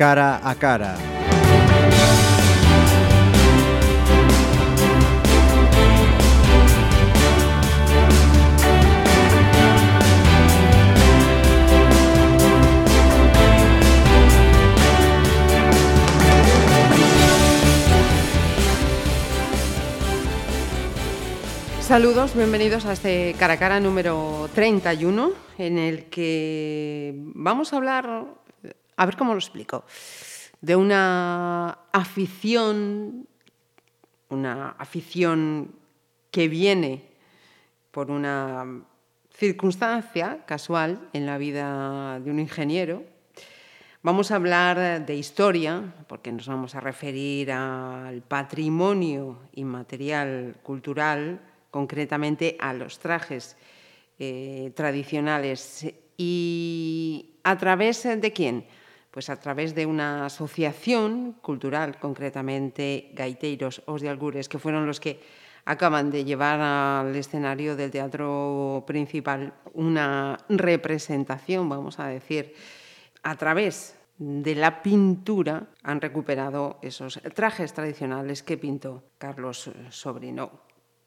cara a cara. Saludos, bienvenidos a este cara a cara número 31 en el que vamos a hablar, a ver cómo lo explico, de una afición, una afición que viene por una circunstancia casual en la vida de un ingeniero. Vamos a hablar de historia, porque nos vamos a referir al patrimonio inmaterial cultural concretamente a los trajes eh, tradicionales. ¿Y a través de quién? Pues a través de una asociación cultural, concretamente Gaiteiros Os de Algures, que fueron los que acaban de llevar al escenario del teatro principal una representación, vamos a decir, a través de la pintura han recuperado esos trajes tradicionales que pintó Carlos Sobrino.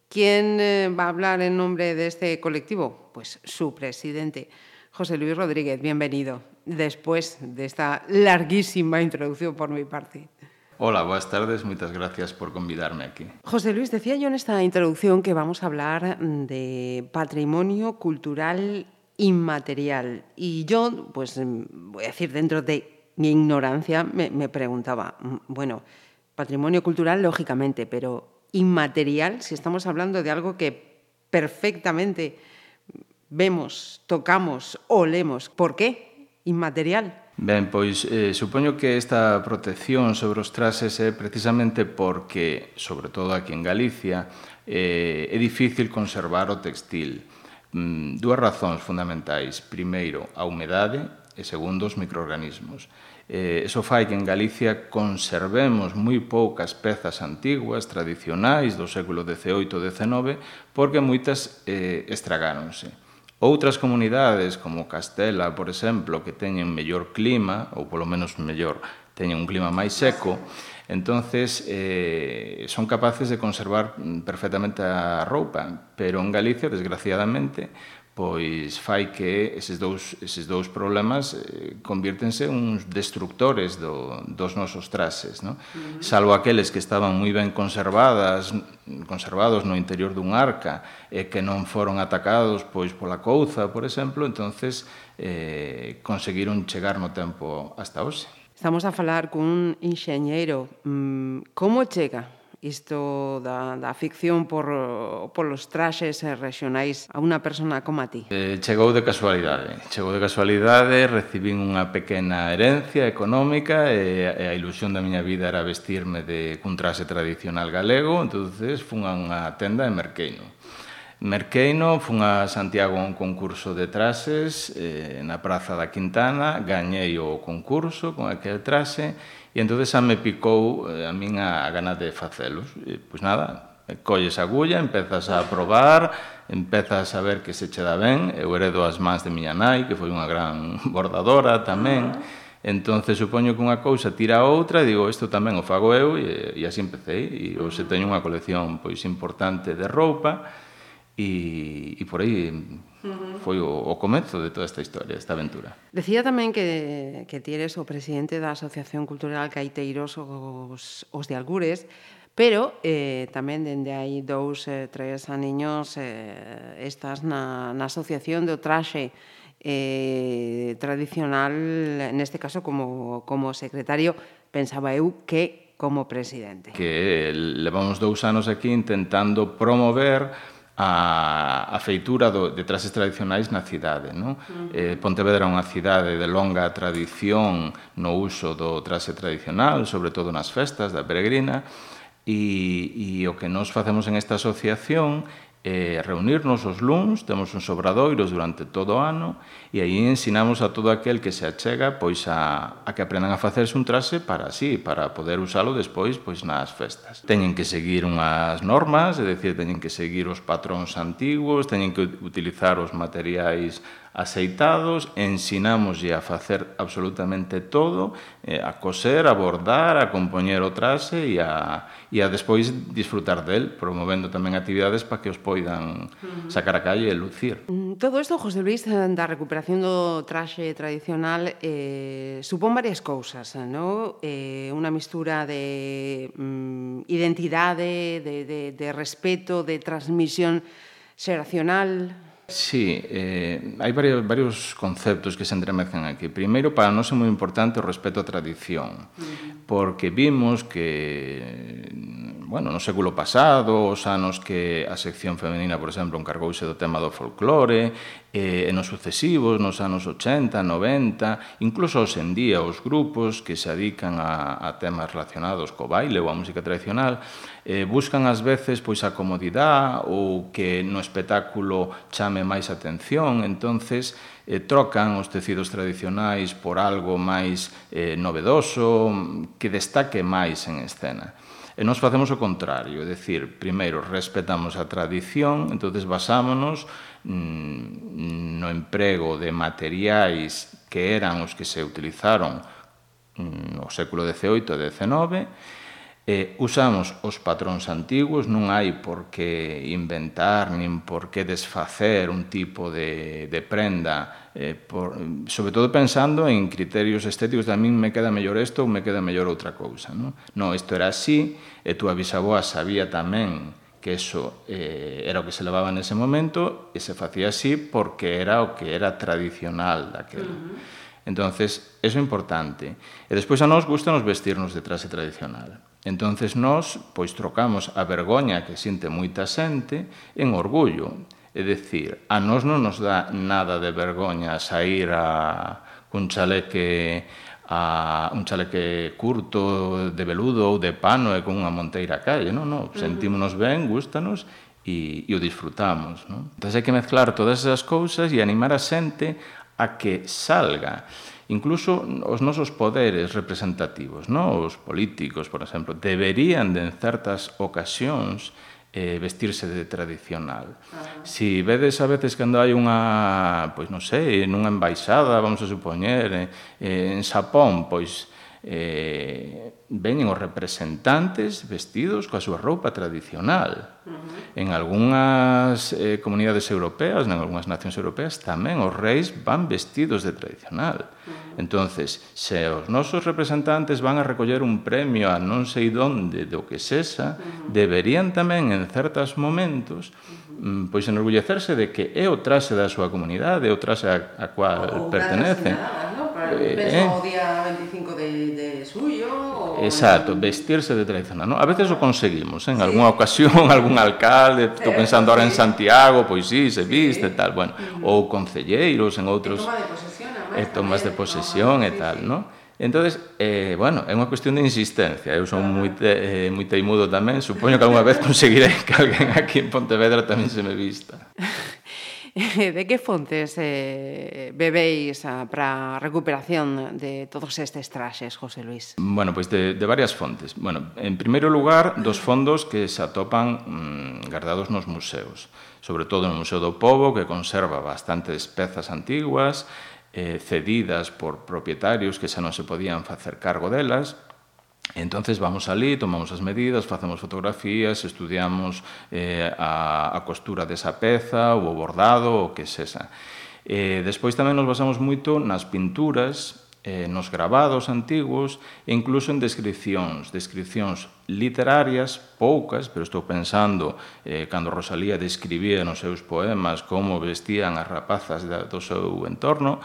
¿Quién eh, va a hablar en nombre de este colectivo? Pues su presidente, José Luis Rodríguez. Bienvenido después de esta larguísima introducción por mi parte. Hola, buenas tardes, muchas gracias por convidarme aquí. José Luis, decía yo en esta introducción que vamos a hablar de patrimonio cultural inmaterial. Y yo, pues voy a decir dentro de mi ignorancia, me, me preguntaba, mm, bueno, patrimonio cultural, lógicamente, pero inmaterial, si estamos hablando de algo que perfectamente vemos, tocamos, olemos. Por qué inmaterial. Ben, pois eh, supoño que esta protección sobre os trases é precisamente porque, sobre todo aquí en Galicia, eh, é difícil conservar o textil. Mm, dúas razóns fundamentais. Primeiro, a humedade e segundo, os microorganismos. Eh, eso fai que en Galicia conservemos moi poucas pezas antiguas, tradicionais, do século XVIII e XIX, porque moitas eh, estragáronse. Outras comunidades, como Castela, por exemplo, que teñen mellor clima, ou polo menos mellor, teñen un clima máis seco, entonces eh, son capaces de conservar mm, perfectamente a roupa, pero en Galicia, desgraciadamente, pois fai que eses dous, eses dous problemas eh, convírtense uns destructores do, dos nosos trases. No? Uh -huh. Salvo aqueles que estaban moi ben conservadas, conservados no interior dun arca e que non foron atacados pois pola couza, por exemplo, entonces eh, conseguiron chegar no tempo hasta hoxe. Estamos a falar cun enxeñeiro. Mm, como chega isto da, da ficción por, polos traxes regionais a unha persona como a ti? Eh, chegou de casualidade. Chegou de casualidade, recibín unha pequena herencia económica e, e a ilusión da miña vida era vestirme de cun traxe tradicional galego, entonces fun a unha tenda en Merqueino. Merqueino, fun a Santiago a un concurso de trases eh, na Praza da Quintana, gañei o concurso con aquel trase E entón xa me picou eh, a min a gana de facelos. E, pois nada, colles a agulla, empezas a probar, empezas a ver que se che dá ben. Eu heredo as mans de miña nai, que foi unha gran bordadora tamén. Uh -huh. Entonces supoño que unha cousa tira a outra e digo, isto tamén o fago eu e, e así empecé. E hoxe teño unha colección pois importante de roupa E, e por aí uh -huh. foi o, o comezo de toda esta historia, esta aventura. Decía tamén que, que ti eres o presidente da Asociación Cultural Caiteiros os, os de Algures, pero eh, tamén dende hai dous, eh, tres aniños eh, estás na, na Asociación do Traxe eh, tradicional, neste caso como, como secretario, pensaba eu que como presidente. Que levamos dous anos aquí intentando promover a, a feitura do, de traxes tradicionais na cidade. Non? Uh -huh. eh, Pontevedra é unha cidade de longa tradición no uso do traxe tradicional, sobre todo nas festas da peregrina, e, e o que nos facemos en esta asociación eh, reunirnos os luns, temos uns obradoiros durante todo o ano e aí ensinamos a todo aquel que se achega pois a, a que aprendan a facerse un traxe para así, para poder usalo despois pois nas festas. Teñen que seguir unhas normas, é dicir, teñen que seguir os patróns antigos, teñen que utilizar os materiais aceitados, ensinámoslle a facer absolutamente todo, eh, a coser, a bordar, a compoñer o traxe e a, e a despois disfrutar del, promovendo tamén actividades para que os poidan sacar a calle e lucir. Mm, todo isto, José Luis, eh, da recuperación do traxe tradicional eh, supón varias cousas, eh, no? Eh, unha mistura de mm, identidade, de, de, de respeto, de transmisión xeracional, Sí, eh, hai varios, varios conceptos que se entremezcan aquí. Primeiro, para nós é moi importante o respeto á tradición, porque vimos que bueno, no século pasado, os anos que a sección femenina, por exemplo, encargouse do tema do folclore, eh, e nos sucesivos, nos anos 80, 90, incluso hoxe en día, os grupos que se adican a, a temas relacionados co baile ou a música tradicional, eh, buscan ás veces pois a comodidade ou que no espectáculo chame máis atención, entonces eh, trocan os tecidos tradicionais por algo máis eh, novedoso, que destaque máis en escena. E nós facemos o contrario, é dicir, primeiro respetamos a tradición, entonces basámonos mm, no emprego de materiais que eran os que se utilizaron mm, no século XVIII e XIX, Eh, usamos os patróns antigos, non hai por que inventar nin por que desfacer un tipo de, de prenda eh, por, sobre todo pensando en criterios estéticos de a min me queda mellor isto ou me queda mellor outra cousa non? non, isto era así eh, e tú avisaboa bisaboa sabía tamén que eso eh, era o que se levaba nese momento e se facía así porque era o que era tradicional daquela uh -huh. entonces, eso é importante e despois a nós gusta nos vestirnos de traxe tradicional entonces nós pois trocamos a vergoña que sinte moita xente en orgullo É dicir, a nós non nos dá nada de vergoña sair a un chaleque a un chaleque curto de veludo ou de pano e con unha monteira a calle, non, non, sentímonos ben, gustanos e, e o disfrutamos, non? Entón hai que mezclar todas esas cousas e animar a xente a que salga incluso os nosos poderes representativos, non? os políticos, por exemplo, deberían de en certas ocasións eh, vestirse de tradicional. Uh. Si vedes a veces cando hai unha, pois non sei, nunha embaixada, vamos a supoñer, eh, eh en Sapón, pois eh, veñen os representantes vestidos coa súa roupa tradicional. Uh -huh. En algunhas eh, comunidades europeas, en algunhas nacións europeas, tamén os reis van vestidos de tradicional. Uh -huh. entonces se os nosos representantes van a recoller un premio a non sei donde do que sexa, uh -huh. deberían tamén en certos momentos mm, pois enorgullecerse de que é o traxe da súa comunidade, é o traxe a, a cual o, pertenecen. Nada, ¿no? Para, eh, eh, o día 25 Exacto, vestirse de tradicional, ¿no? A veces o conseguimos, ¿eh? en sí. algunha ocasión, algún alcalde, estou pensando ahora sí. en Santiago, pois sí, se viste, sí. tal, bueno, uh -huh. ou concelleiros en outros e tomas de posesión e tal, ¿no? Entonces, eh, bueno, é unha cuestión de insistencia. Eu son moi te, eh, moi teimudo tamén, supoño que algunha vez conseguirei que alguén aquí en Pontevedra tamén se me vista. de que fontes eh, bebeis ah, para a recuperación de todos estes traxes, José Luis? Bueno, pois pues de, de varias fontes. Bueno, en primeiro lugar, dos fondos que se atopan mmm, guardados nos museos, sobre todo no Museo do Pobo, que conserva bastantes pezas antiguas, eh, cedidas por propietarios que xa non se podían facer cargo delas, Entonces vamos ali, tomamos as medidas, facemos fotografías, estudiamos eh, a, a costura desa peza, o bordado, o que sexa. Eh, despois tamén nos basamos moito nas pinturas, eh, nos gravados antigos e incluso en descripcións, descripcións literarias, poucas, pero estou pensando eh, cando Rosalía describía nos seus poemas como vestían as rapazas da, do seu entorno,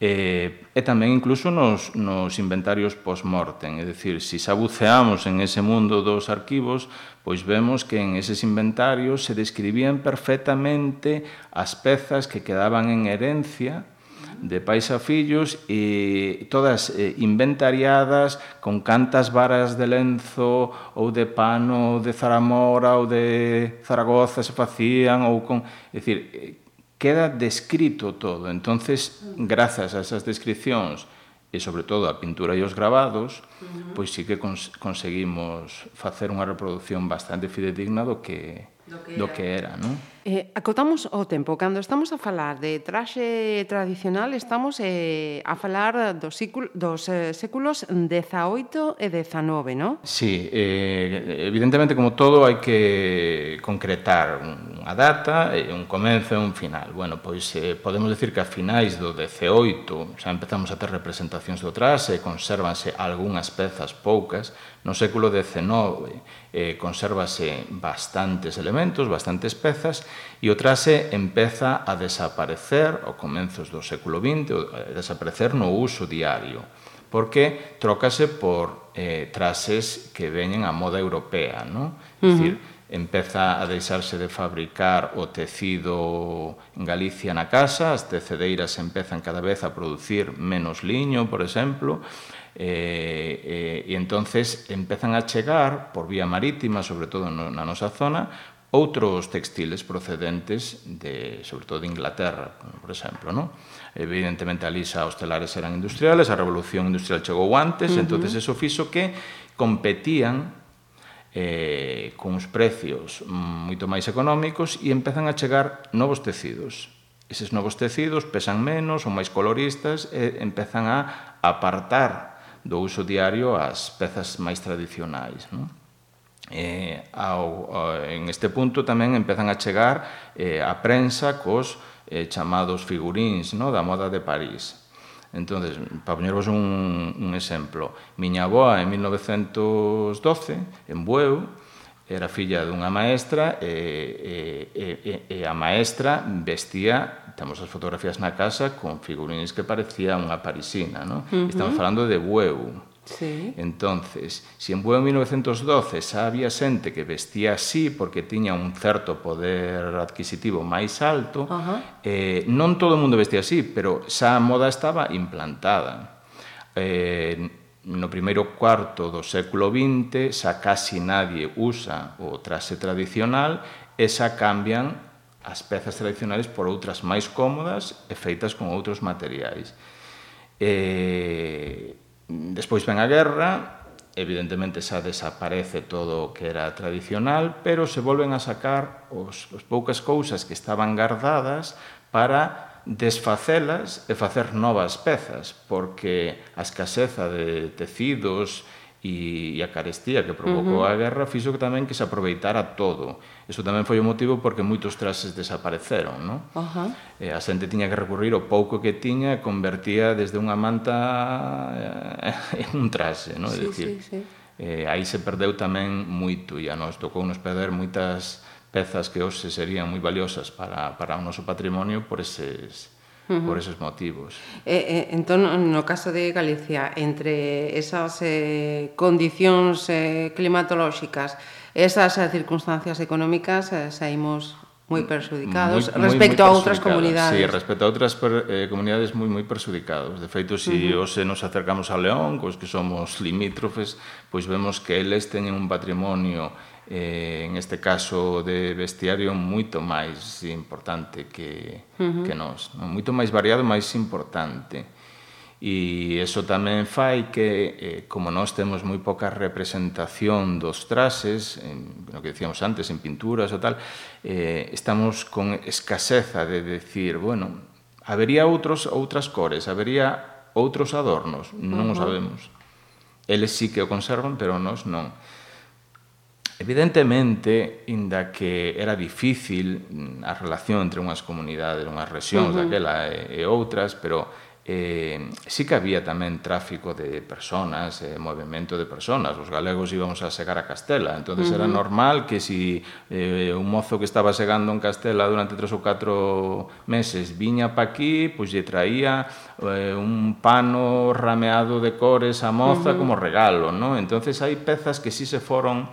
eh, e tamén incluso nos, nos inventarios post-mortem, é dicir, se xa buceamos en ese mundo dos arquivos, pois vemos que en eses inventarios se describían perfectamente as pezas que quedaban en herencia de pais a fillos e todas eh, inventariadas con cantas varas de lenzo ou de pano ou de Zaramora ou de Zaragoza se facían ou con, é dicir, eh, queda descrito todo. Entonces, grazas a esas descripcións e sobre todo a pintura e os grabados, uh -huh. pois sí que cons conseguimos facer unha reproducción bastante fidedigna do que do que era, do que era non? Eh, acotamos o tempo. Cando estamos a falar de traxe tradicional, estamos eh, a falar dos, sículo, dos eh, séculos XVIII e XIX, non? Sí, eh, evidentemente, como todo, hai que concretar unha data, un comenzo e un final. Bueno, pois eh, podemos decir que a finais do XVIII xa empezamos a ter representacións do traxe, consérvanse algunhas pezas poucas, No século XIX eh, consérvase bastantes elementos, bastantes pezas, E o traxe empeza a desaparecer ao comenzos do século XX, a desaparecer no uso diario, porque trócase por eh, traxes que veñen a moda europea, non? Uh -huh. Dicir, empeza a deixarse de fabricar o tecido en Galicia na casa, as tecedeiras empezan cada vez a producir menos liño, por exemplo, eh, eh, e entonces empezan a chegar por vía marítima, sobre todo no, na nosa zona, outros textiles procedentes de, sobre todo de Inglaterra, por exemplo, ¿no? Evidentemente ali xa os telares eran industriales, a revolución industrial chegou antes, uh -huh. entonces eso fixo que competían eh, cuns precios moito máis económicos e empezan a chegar novos tecidos. Eses novos tecidos pesan menos, son máis coloristas e empezan a apartar do uso diario as pezas máis tradicionais. Non? eh, ao, ao, en este punto tamén empezan a chegar eh, a prensa cos eh, chamados figurins no, da moda de París. Entón, para poñervos un, un exemplo, miña aboa en 1912, en Bueu, era filla dunha maestra e, e, e, e a maestra vestía, temos as fotografías na casa, con figurines que parecía unha parisina. No? Uh -huh. Estamos falando de Bueu Sí. Entonces, si en bueno 1912 xa había xente que vestía así porque tiña un certo poder adquisitivo máis alto, uh -huh. eh, non todo o mundo vestía así, pero xa a moda estaba implantada. Eh, no primeiro cuarto do século XX xa casi nadie usa o traxe tradicional e xa cambian as pezas tradicionales por outras máis cómodas e feitas con outros materiais. Eh, Despois ven a guerra, evidentemente xa desaparece todo o que era tradicional, pero se volven a sacar os, os poucas cousas que estaban guardadas para desfacelas e facer novas pezas, porque a escaseza de tecidos e, e a carestía que provocou uh -huh. a guerra fixo que tamén que se aproveitara todo. Iso tamén foi o motivo porque moitos trases desapareceron, non? Uh eh, -huh. E a xente tiña que recurrir o pouco que tiña, convertía desde unha manta eh, en un trase, non? Sí, é dicir, sí, sí. Eh, aí se perdeu tamén moito e a nos tocou nos perder moitas pezas que hoxe serían moi valiosas para, para o noso patrimonio por eses, uh -huh. por esos motivos. Eh, eh, entón, no caso de Galicia, entre esas eh, condicións eh, climatolóxicas, esas eh, circunstancias económicas, eh, saímos moi perxudicados muy, respecto muy, muy a outras comunidades. Sí, respecto a outras per, eh, comunidades moi moi perxudicados. De feito, se si uh -huh. hoxe nos acercamos a León, cos que somos limítrofes, pois vemos que eles teñen un patrimonio eh, en este caso de vestiario moito máis importante que, uh -huh. que nós. Non? Moito máis variado, máis importante. E eso tamén fai que, eh, como nós temos moi poca representación dos trases, en, no que decíamos antes, en pinturas ou tal, eh, estamos con escaseza de decir, bueno, habería outros outras cores, habería outros adornos, non uh -huh. o sabemos. Eles sí que o conservan, pero nós non. Evidentemente, inda que era difícil mm, a relación entre unhas comunidades, unhas regións uh -huh. daquela e, e outras, pero eh, sí que había tamén tráfico de personas, eh, movimento de personas. Os galegos íbamos a segar a Castela, entonces uh -huh. era normal que si eh, un mozo que estaba segando en Castela durante tres ou catro meses viña pa aquí, pois lle traía eh, un pano rameado de cores a moza uh -huh. como regalo, ¿no? Entonces hai pezas que sí se foron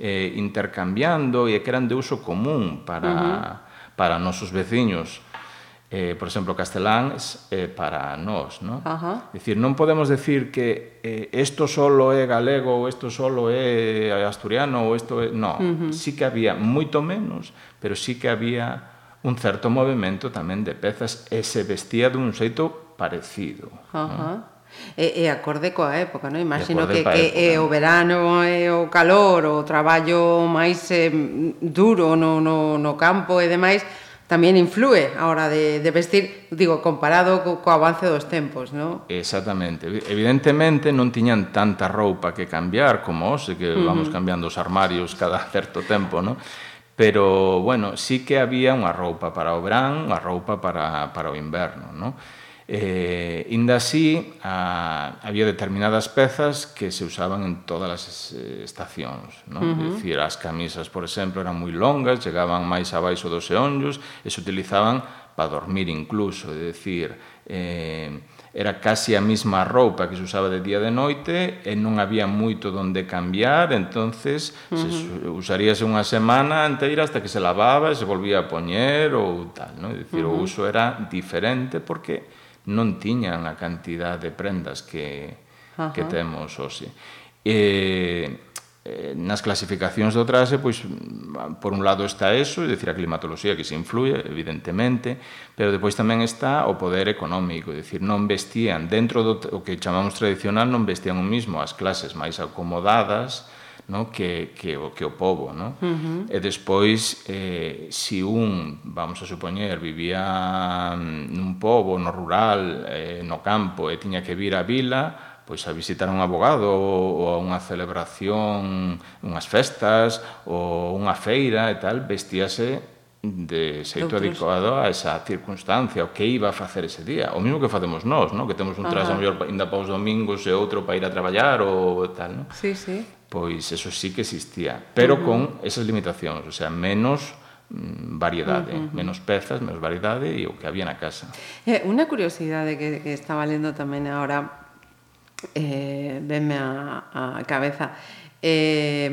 eh, intercambiando e que eran de uso común para, uh -huh. para nosos veciños. Eh, por exemplo, castelán eh, para nós, ¿no? Ajá. Uh -huh. Dicir, non podemos decir que eh, esto solo é galego ou isto solo é asturiano ou isto é... No, uh -huh. sí que había moito menos, pero sí que había un certo movimento tamén de pezas e se vestía dun xeito parecido. Ajá. Uh -huh. ¿no? E, e acorde coa época, non? Imagino que, que é o verano, é o calor, o traballo máis eh, duro no, no, no campo e demais, tamén influe a hora de, de vestir, digo, comparado co, co avance dos tempos, non? Exactamente. Evidentemente non tiñan tanta roupa que cambiar como hoxe, que uh -huh. vamos cambiando os armarios cada certo tempo, non? Pero, bueno, sí que había unha roupa para o verán, unha roupa para, para o inverno, non? Eh, inda así, a, había determinadas pezas que se usaban en todas as eh, estacións. ¿no? Uh -huh. Es decir, as camisas, por exemplo, eran moi longas, chegaban máis abaixo dos eonllos e se utilizaban para dormir incluso. É dicir, eh, era casi a mesma roupa que se usaba de día de noite e non había moito donde cambiar, entonces uh -huh. se usaríase unha semana inteira hasta que se lavaba e se volvía a poñer ou tal, ¿no? É dicir, uh -huh. o uso era diferente porque non tiñan a cantidad de prendas que, Ajá. que temos hoxe. E, eh, nas clasificacións do traxe, pois, por un lado está eso, é dicir, a climatoloxía que se influye, evidentemente, pero depois tamén está o poder económico, é dicir, non vestían, dentro do o que chamamos tradicional, non vestían o mismo as clases máis acomodadas, no? que, que, o, que o povo. No? Uh -huh. E despois, eh, si un, vamos a supoñer, vivía nun povo, no rural, eh, no campo, e tiña que vir á vila, pois a visitar un abogado ou a unha celebración, unhas festas ou unha feira e tal, vestíase de xeito adecuado a esa circunstancia, o que iba a facer ese día. O mesmo que facemos nós, no? que temos un trazo mellor ainda para os domingos e outro para ir a traballar ou tal, no? Sí, sí. Pois eso sí que existía, pero uh -huh. con esas limitacións, o sea, menos mm, variedade, uh -huh. menos pezas, menos variedade e o que había na casa. Eh, unha curiosidade que, que estaba lendo tamén agora eh, venme a, a cabeza eh,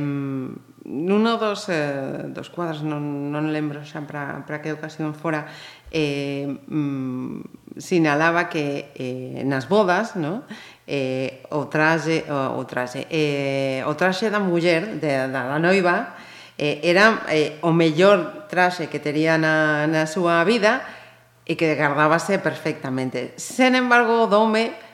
Nuno dos, eh, dos cuadros, non, non lembro xa para, para que ocasión fora, eh, mm, sinalaba que eh, nas bodas no? eh, o traxe, o, o traxe, eh, o traxe da muller, de, da, da noiva, eh, era eh, o mellor traxe que tería na, na súa vida e que guardábase perfectamente. Sen embargo, o dome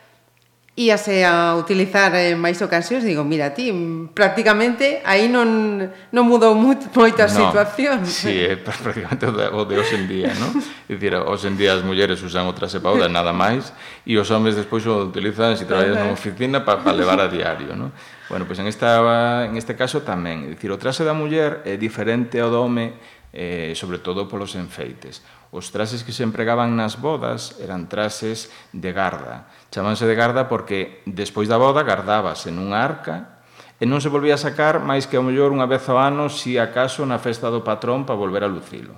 íase a utilizar en máis ocasións, digo, mira ti, prácticamente aí non, non mudou moito, a no, situación. Sí, é prácticamente o de hoxe en día, non? É dicir, hoxe en día as mulleres usan o cepauda, pauda, nada máis, e os homes despois o utilizan se traballan na oficina para pa levar a diario, non? Bueno, pois en, esta, en este caso tamén, é dicir, o traxe da muller é diferente ao do home, eh, sobre todo polos enfeites. Os traxes que se empregaban nas bodas eran traxes de garda, Chamanse de garda porque despois da boda gardábase nunha arca e non se volvía a sacar máis que ao mellor unha vez ao ano si acaso na festa do patrón para volver a lucilo.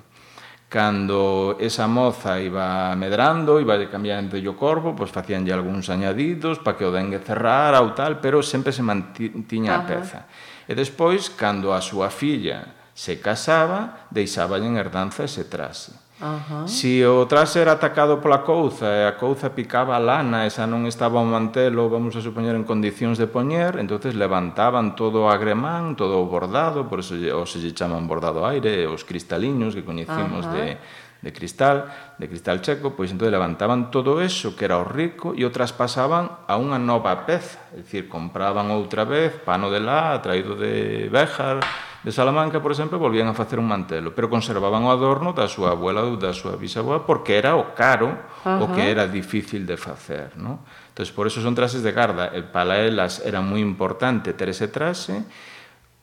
Cando esa moza iba medrando, iba cambiando o corpo, pois facíanlle algúns añadidos para que o dengue cerrara ou tal, pero sempre se mantiña a peza. E despois, cando a súa filla se casaba, deixaballe en herdanza ese traxe. Ajá. Si o traxe era atacado pola couza e a couza picaba a lana e xa non estaba o mantelo, vamos a supoñer, en condicións de poñer, entonces levantaban todo o agremán, todo o bordado, por eso o se lle chaman bordado aire, os cristaliños que coñecimos de, de cristal, de cristal checo, pois entón levantaban todo eso que era o rico e o traspasaban a unha nova peza, é dicir, compraban outra vez pano de lá, traído de Béjar, de Salamanca, por exemplo, volvían a facer un mantelo, pero conservaban o adorno da súa abuela ou da súa bisabuela porque era o caro, Ajá. o que era difícil de facer, ¿no? Entón, por eso son trases de garda. E para elas era moi importante ter ese trase,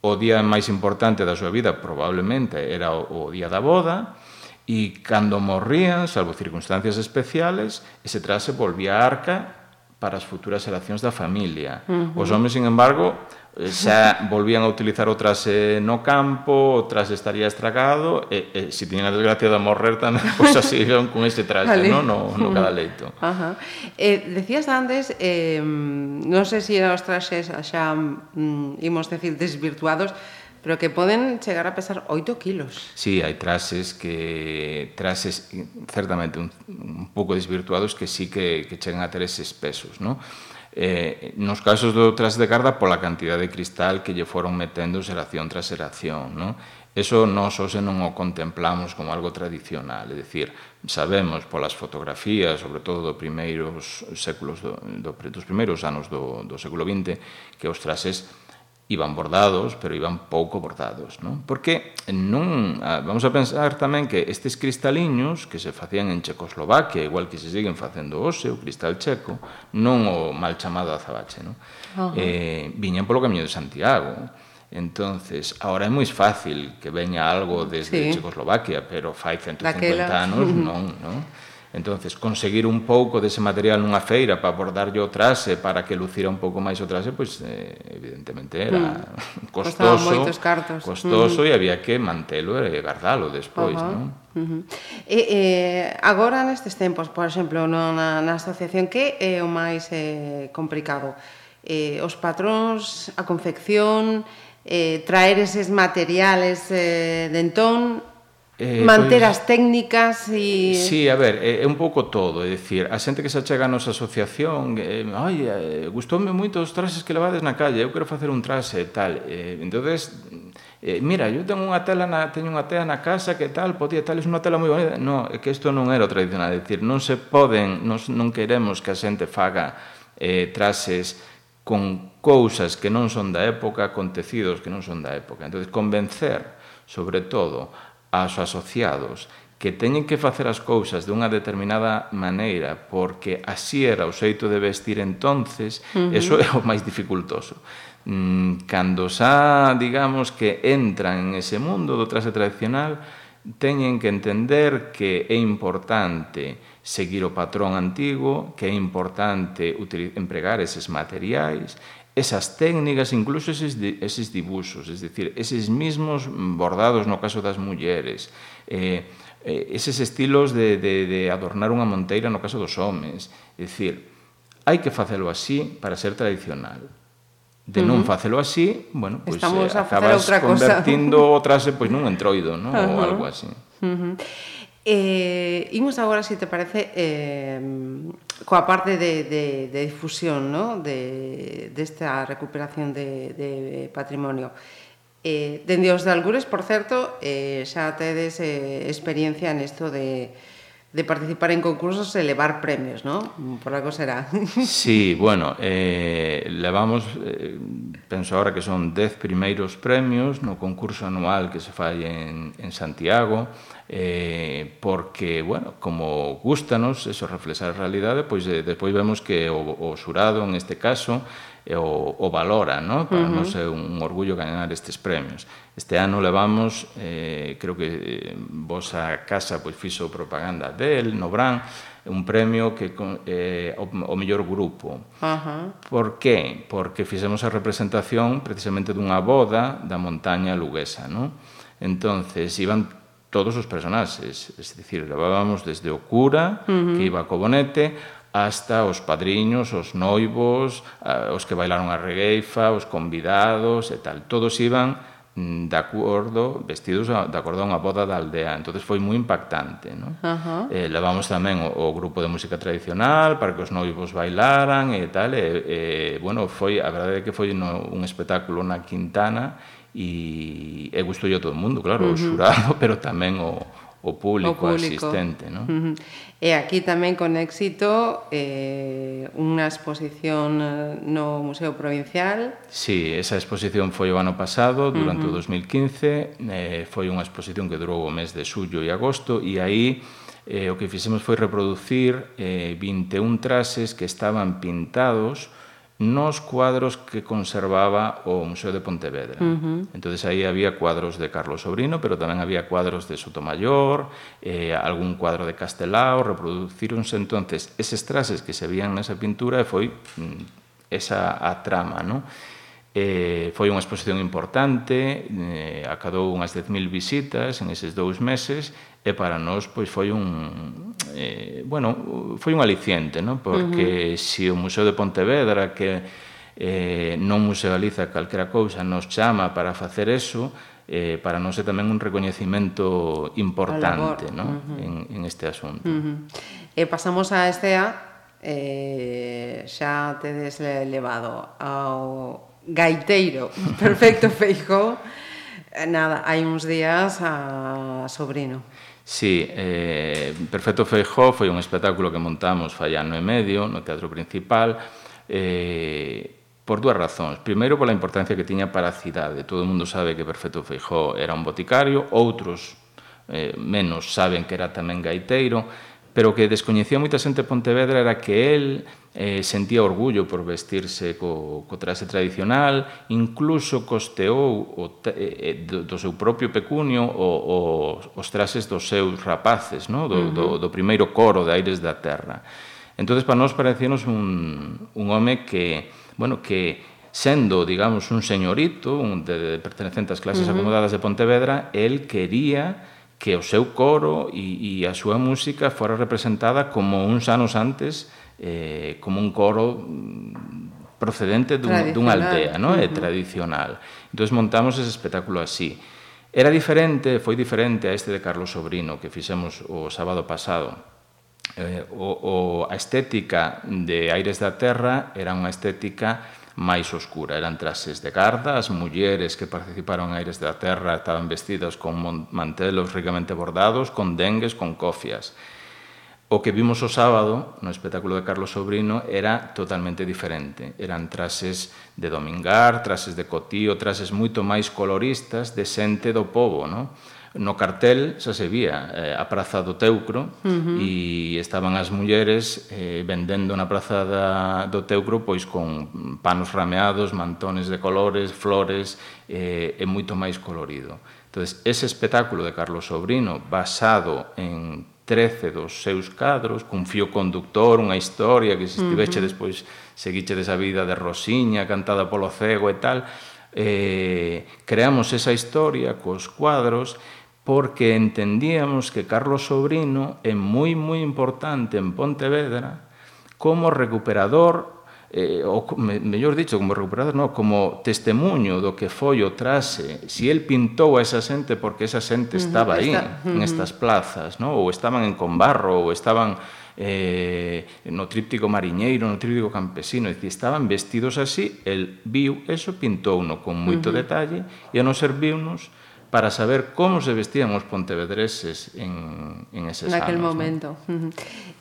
o día máis importante da súa vida probablemente era o, o día da boda, e cando morrían, salvo circunstancias especiales, ese trase volvía a arca para as futuras relacións da familia. Uh -huh. Os homens, sin embargo, eh, xa volvían a utilizar outras eh, no campo, outras estaría estragado, e, e se tiñan a desgracia de morrer tamén, pois pues, así con ese traxe, vale. no, no, no cada leito. Ajá. Eh, decías antes, eh, non sei se os traxes xa, mm, imos decir, desvirtuados, pero que poden chegar a pesar 8 kilos. Sí, hai trases que trases certamente un, un pouco desvirtuados que sí que, que chegan a ter eses pesos, ¿no? Eh, nos casos do tras de garda pola cantidad de cristal que lle foron metendo xeración tras xeración, non? Eso nós hoxe non o contemplamos como algo tradicional, é dicir, sabemos polas fotografías, sobre todo do primeiros séculos do, do, dos primeiros anos do, do século XX, que os trases iban bordados, pero iban pouco bordados, non? Porque non ah, vamos a pensar tamén que estes cristaliños que se facían en Checoslovaquia, igual que se siguen facendo hoxe, o cristal checo, non o mal chamado azabache, non? Uh -huh. Eh, viñan polo camiño de Santiago. Entonces, ahora é moi fácil que veña algo desde sí. Checoslovaquia, pero fai 150 Daquela. anos non, non? Entonces, conseguir un pouco dese material nunha feira para bordarlle o trase, para que lucira un pouco máis o trase, pois eh, evidentemente era mm. costoso, cartos. costoso mm. e había que mantelo e guardalo despois, uh -huh. non? Uh -huh. e, eh agora nestes tempos, por exemplo, no, na, na asociación que é o máis eh, complicado? Eh, os patróns, a confección, eh, traer eses materiales eh, de entón, Eh, Manter pois, as técnicas e... Sí, a ver, é, é un pouco todo, é dicir, a xente que se achega a nosa asociación, eh, ai, eh, gustoume moito os trases que levades na calle, eu quero facer un trase e tal. Eh, entonces, eh, mira, eu tengo unha tela na, teño unha tela na casa que tal, podía tal, é unha tela moi bonita. No, é que isto non era o tradicional, é dicir, non se poden, non, non queremos que a xente faga eh, trases con cousas que non son da época, con tecidos que non son da época. Entonces, convencer, sobre todo, aos asociados que teñen que facer as cousas dunha determinada maneira porque así era o xeito de vestir entonces, uh -huh. eso é o máis dificultoso. Mm, cando xa, digamos, que entran en ese mundo do traxe tradicional, teñen que entender que é importante seguir o patrón antigo, que é importante empregar eses materiais, esas técnicas, incluso eses, eses dibuxos, es decir, eses mismos bordados no caso das mulleres, eh, eh, eses estilos de, de, de adornar unha monteira no caso dos homes, é dicir, hai que facelo así para ser tradicional. De non facelo así, bueno, pois pues, eh, acabas outra convertindo cosa. trase eh, pois pues, nun entroido, ¿no? Uh -huh. ou algo así. Uh -huh. Eh, imos agora, se te parece, eh, coa parte de, de, de difusión no? de, desta de recuperación de, de patrimonio. Eh, dende os de Algures, por certo, eh, xa tedes eh, experiencia nesto de, de participar en concursos e levar premios, ¿no? Por algo será. Sí, bueno, eh, levamos, eh, penso ahora que son 10 primeiros premios no concurso anual que se fai en, en Santiago, eh, porque, bueno, como gustanos eso reflexar a realidade, pois eh, despois vemos que o, o xurado, en este caso, eh, o, o valora, ¿no? Para uh -huh. nos é un orgullo ganar estes premios. Este ano levamos, eh, creo que eh, vosa casa pois fixo propaganda del, no Bran, un premio que eh, o, o mellor grupo. Uh -huh. Por que? Porque fixemos a representación precisamente dunha boda da montaña luguesa, ¿no? Entonces, iban todos os personaxes, es dicir, levábamos desde o cura, uh -huh. que iba co bonete, hasta os padriños, os noivos, os que bailaron a regueifa, os convidados e tal. Todos iban de acordo, vestidos de acordo a unha boda da aldea. entonces foi moi impactante. No? Uh -huh. eh, levamos tamén o, o grupo de música tradicional para que os noivos bailaran e tal. E, e, bueno, foi, a verdade é que foi no, un espectáculo na Quintana e, e gustou a todo o mundo, claro, uh -huh. o xurado, pero tamén o, o público, o público. asistente, ¿no? Uh -huh. E aquí tamén con éxito eh, unha exposición eh, no Museo Provincial. Sí, esa exposición foi o ano pasado, durante uh -huh. o 2015, eh, foi unha exposición que durou o mes de xullo e agosto, e aí eh, o que fixemos foi reproducir eh, 21 trases que estaban pintados nos cuadros que conservaba o Museo de Pontevedra. Uh -huh. Entonces aí había cuadros de Carlos Sobrino, pero tamén había cuadros de Sotomayor, eh, algún cuadro de Castelao, reproducironse entonces eses trases que se vían nesa pintura e foi mm, esa a trama, non? Eh, foi unha exposición importante, eh, acadou unhas 10.000 visitas en eses dous meses e para nós pois foi un eh, bueno, foi un aliciente, non? Porque uh -huh. se si o Museo de Pontevedra que eh, non musealiza calquera cousa nos chama para facer eso, eh, para nós é tamén un recoñecimento importante ¿no? uh -huh. en, en este asunto. Uh -huh. E pasamos a Estea, eh, xa tedes levado ao gaiteiro perfecto feijó Eh, nada, hai uns días a Sobrino. Sí, eh, Perfecto Feijó foi un espectáculo que montamos fai ano e medio no Teatro Principal eh, por dúas razóns. Primeiro, pola importancia que tiña para a cidade. Todo o mundo sabe que Perfecto Feijó era un boticario, outros eh, menos saben que era tamén gaiteiro, pero que descoñecía moita xente de Pontevedra era que el eh, sentía orgullo por vestirse co, co traxe tradicional, incluso costeou o, eh, eh, do, do seu propio pecunio o, o, os traxes dos seus rapaces, no? do, uh -huh. do, do primeiro coro de Aires da Terra. Entonces para nós parecíamos un, un home que, bueno, que sendo, digamos, un señorito, un de, de pertenecente ás clases uh -huh. acomodadas de Pontevedra, el quería que o seu coro e, e a súa música fora representada como uns anos antes eh, como un coro mm, procedente dun, dunha aldea no? uh -huh. e tradicional. Entón montamos ese espectáculo así. Era diferente, foi diferente a este de Carlos Sobrino que fixemos o sábado pasado. Eh, o, o, a estética de Aires da Terra era unha estética máis oscura. Eran traxes de garda, as mulleres que participaron en Aires da Terra estaban vestidas con mantelos ricamente bordados, con dengues, con cofias. O que vimos o sábado no espectáculo de Carlos Sobrino era totalmente diferente. Eran trases de domingar, trases de cotío, trases moito máis coloristas de xente do povo, non? No cartel xa se vía eh, a Praza do Teucro uh -huh. e estaban as mulleres eh, vendendo na Praza da, do Teucro pois con panos rameados, mantones de colores, flores eh, e moito máis colorido. Entonces, ese espectáculo de Carlos Sobrino basado en 13 dos seus cadros, cun fío conductor, unha historia que se estiveche uh -huh. despois seguiche desa vida de Rosiña, cantada polo cego e tal, eh, creamos esa historia cos cuadros porque entendíamos que Carlos Sobrino é moi, moi importante en Pontevedra como recuperador, eh, ou, mellor dicho, como recuperador, no, como testemunho do que foi o trase, si el pintou a esa xente porque esa xente estaba aí, uh -huh. en estas plazas, no? ou estaban en Combarro, ou estaban eh, no tríptico mariñeiro, no tríptico campesino, é dicir, estaban vestidos así, el viu eso, pintouno con moito uh -huh. detalle, e a non serviunos para saber como se vestían os pontevedreses en, en eses Naquel anos. momento. ¿no?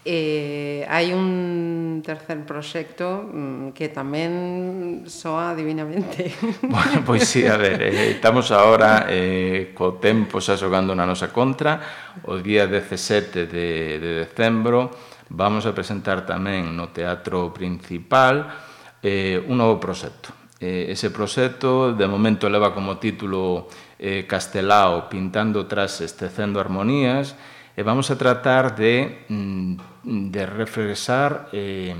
Eh, hai un tercer proxecto mm, que tamén soa divinamente. Bueno, pois sí, a ver, eh, estamos agora eh, co tempo xa xogando na nosa contra. O día 17 de, de decembro vamos a presentar tamén no Teatro Principal eh, un novo proxecto Eh, ese proxecto de momento leva como título eh, Castelao, pintando trases, tecendo armonías, e vamos a tratar de, mm, de refresar eh,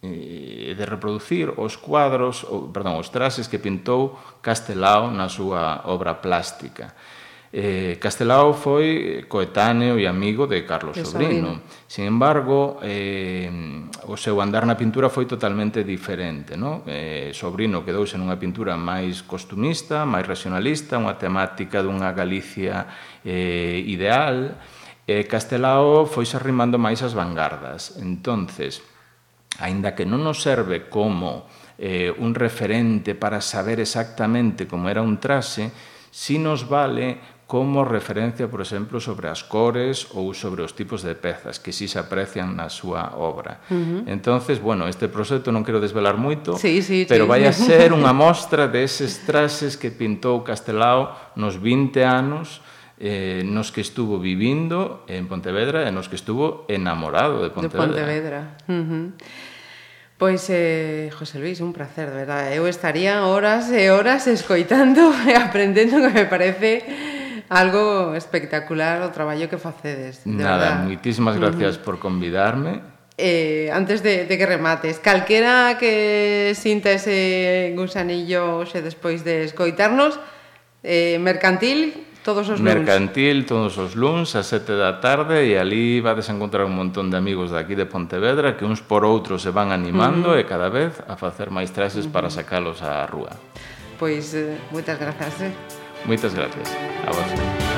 eh, de reproducir os cuadros, ou, perdón, os trases que pintou Castelao na súa obra plástica. Eh, Castelao foi coetáneo e amigo de Carlos de Sobrino. Sobrino. Sin embargo, eh, o seu andar na pintura foi totalmente diferente. No? Eh, Sobrino quedouse nunha pintura máis costumista, máis racionalista, unha temática dunha Galicia eh, ideal. Eh, Castelao foise arrimando máis as vanguardas. Entonces, aínda que non nos serve como eh, un referente para saber exactamente como era un trase, si nos vale como referencia, por exemplo, sobre as cores ou sobre os tipos de pezas que si se aprecian na súa obra. Uh -huh. Entonces, bueno, este proxecto non quero desvelar moito, sí, sí, pero sí. vai a ser unha mostra deses trases que pintou Castelao nos 20 anos eh, nos que estuvo vivindo en Pontevedra e nos que estuvo enamorado de Pontevedra. De Pontevedra. Uh -huh. Pois, eh, José Luis, un placer, de verdade. Eu estaría horas e horas escoitando e aprendendo que me parece Algo espectacular o traballo que facedes. De Nada, verdad. moitísimas mm. gracias uh -huh. por convidarme. Eh, antes de, de que remates, calquera que sinta ese gusanillo xe despois de escoitarnos, eh, mercantil, todos os luns. Mercantil, todos os luns, a sete da tarde, e ali vades encontrar un montón de amigos daqui de Pontevedra que uns por outros se van animando uh -huh. e cada vez a facer máis traxes uh -huh. para sacalos á rúa. Pois, eh, moitas grazas. Eh. Muchas gracias. Abrazo.